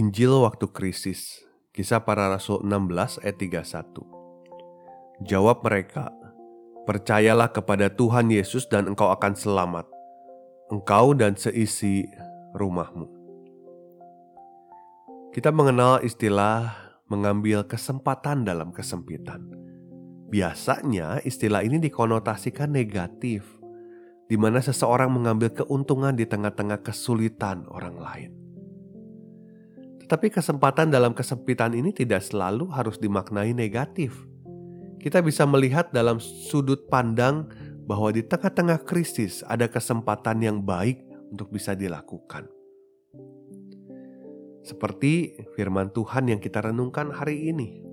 Injil waktu krisis, kisah para rasul 16 ayat 31. Jawab mereka, Percayalah kepada Tuhan Yesus dan engkau akan selamat, engkau dan seisi rumahmu. Kita mengenal istilah mengambil kesempatan dalam kesempitan. Biasanya istilah ini dikonotasikan negatif, di mana seseorang mengambil keuntungan di tengah-tengah kesulitan orang lain. Tapi kesempatan dalam kesempitan ini tidak selalu harus dimaknai negatif. Kita bisa melihat dalam sudut pandang bahwa di tengah-tengah krisis ada kesempatan yang baik untuk bisa dilakukan. Seperti firman Tuhan yang kita renungkan hari ini.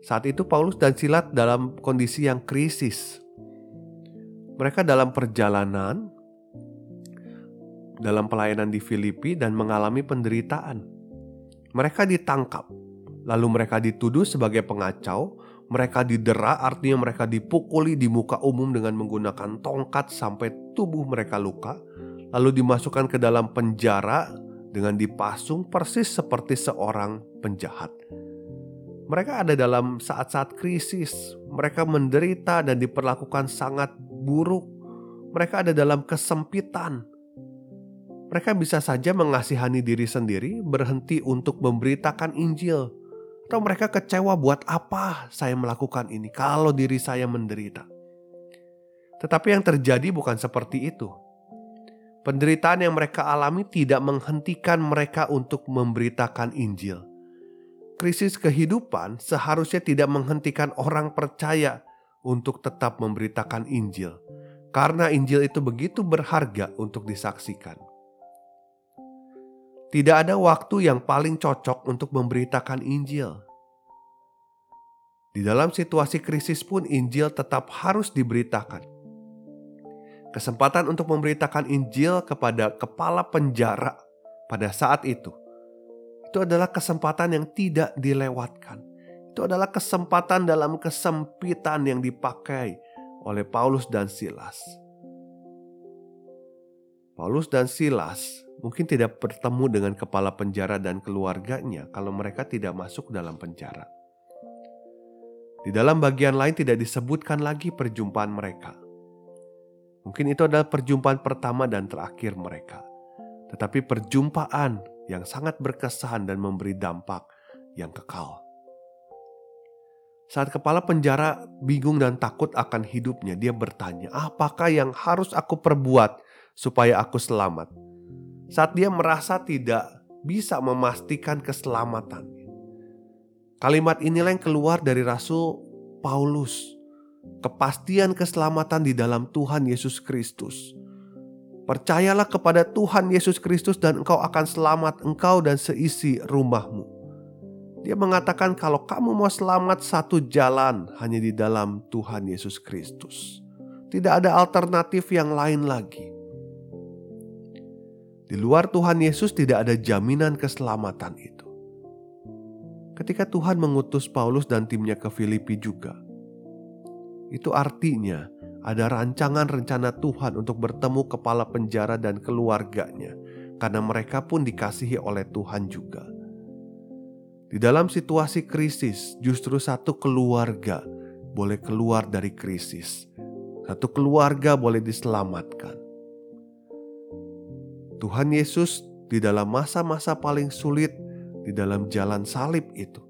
Saat itu Paulus dan Silat dalam kondisi yang krisis. Mereka dalam perjalanan dalam pelayanan di Filipi dan mengalami penderitaan. Mereka ditangkap, lalu mereka dituduh sebagai pengacau, mereka didera artinya mereka dipukuli di muka umum dengan menggunakan tongkat sampai tubuh mereka luka, lalu dimasukkan ke dalam penjara dengan dipasung persis seperti seorang penjahat. Mereka ada dalam saat-saat krisis, mereka menderita dan diperlakukan sangat buruk. Mereka ada dalam kesempitan, mereka bisa saja mengasihani diri sendiri, berhenti untuk memberitakan Injil, atau mereka kecewa buat apa saya melakukan ini kalau diri saya menderita. Tetapi yang terjadi bukan seperti itu. Penderitaan yang mereka alami tidak menghentikan mereka untuk memberitakan Injil. Krisis kehidupan seharusnya tidak menghentikan orang percaya untuk tetap memberitakan Injil, karena Injil itu begitu berharga untuk disaksikan. Tidak ada waktu yang paling cocok untuk memberitakan Injil. Di dalam situasi krisis pun Injil tetap harus diberitakan. Kesempatan untuk memberitakan Injil kepada kepala penjara pada saat itu itu adalah kesempatan yang tidak dilewatkan. Itu adalah kesempatan dalam kesempitan yang dipakai oleh Paulus dan Silas. Paulus dan Silas mungkin tidak bertemu dengan kepala penjara dan keluarganya kalau mereka tidak masuk dalam penjara. Di dalam bagian lain tidak disebutkan lagi perjumpaan mereka. Mungkin itu adalah perjumpaan pertama dan terakhir mereka, tetapi perjumpaan yang sangat berkesan dan memberi dampak yang kekal. Saat kepala penjara bingung dan takut akan hidupnya, dia bertanya, "Apakah yang harus aku perbuat supaya aku selamat. Saat dia merasa tidak bisa memastikan keselamatannya. Kalimat inilah yang keluar dari Rasul Paulus. Kepastian keselamatan di dalam Tuhan Yesus Kristus. Percayalah kepada Tuhan Yesus Kristus dan engkau akan selamat engkau dan seisi rumahmu. Dia mengatakan kalau kamu mau selamat satu jalan hanya di dalam Tuhan Yesus Kristus. Tidak ada alternatif yang lain lagi. Di luar Tuhan Yesus tidak ada jaminan keselamatan itu. Ketika Tuhan mengutus Paulus dan timnya ke Filipi juga, itu artinya ada rancangan rencana Tuhan untuk bertemu kepala penjara dan keluarganya, karena mereka pun dikasihi oleh Tuhan juga. Di dalam situasi krisis, justru satu keluarga boleh keluar dari krisis, satu keluarga boleh diselamatkan. Tuhan Yesus di dalam masa-masa paling sulit di dalam jalan salib itu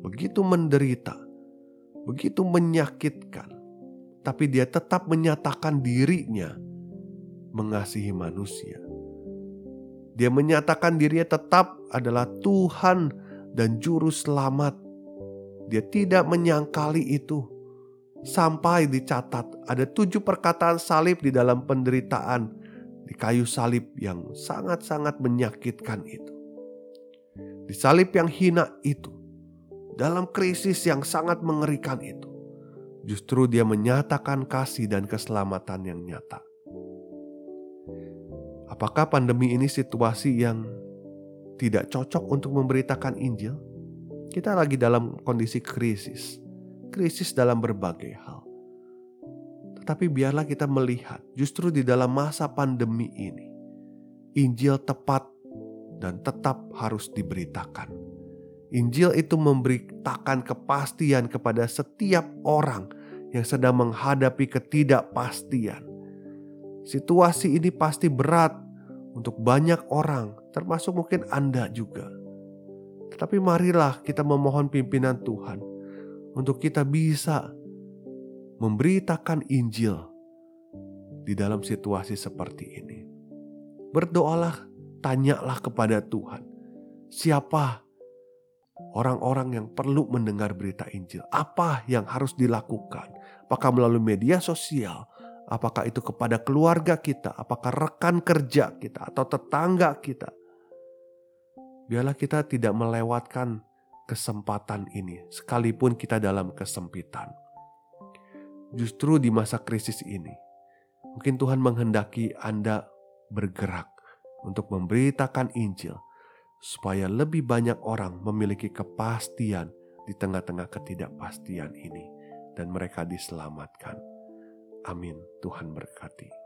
begitu menderita, begitu menyakitkan, tapi dia tetap menyatakan dirinya mengasihi manusia. Dia menyatakan dirinya tetap adalah Tuhan dan Juru Selamat. Dia tidak menyangkali itu. sampai dicatat ada tujuh perkataan salib di dalam penderitaan di kayu salib yang sangat-sangat menyakitkan itu. Di salib yang hina itu, dalam krisis yang sangat mengerikan itu, justru dia menyatakan kasih dan keselamatan yang nyata. Apakah pandemi ini situasi yang tidak cocok untuk memberitakan Injil? Kita lagi dalam kondisi krisis krisis dalam berbagai hal. Tetapi biarlah kita melihat justru di dalam masa pandemi ini, Injil tepat dan tetap harus diberitakan. Injil itu memberitakan kepastian kepada setiap orang yang sedang menghadapi ketidakpastian. Situasi ini pasti berat untuk banyak orang, termasuk mungkin Anda juga. Tetapi marilah kita memohon pimpinan Tuhan untuk kita bisa memberitakan Injil di dalam situasi seperti ini. Berdoalah, tanyalah kepada Tuhan, siapa orang-orang yang perlu mendengar berita Injil, apa yang harus dilakukan, apakah melalui media sosial, apakah itu kepada keluarga kita, apakah rekan kerja kita, atau tetangga kita. Biarlah kita tidak melewatkan kesempatan ini, sekalipun kita dalam kesempitan. Justru di masa krisis ini, mungkin Tuhan menghendaki Anda bergerak untuk memberitakan Injil, supaya lebih banyak orang memiliki kepastian di tengah-tengah ketidakpastian ini, dan mereka diselamatkan. Amin. Tuhan berkati.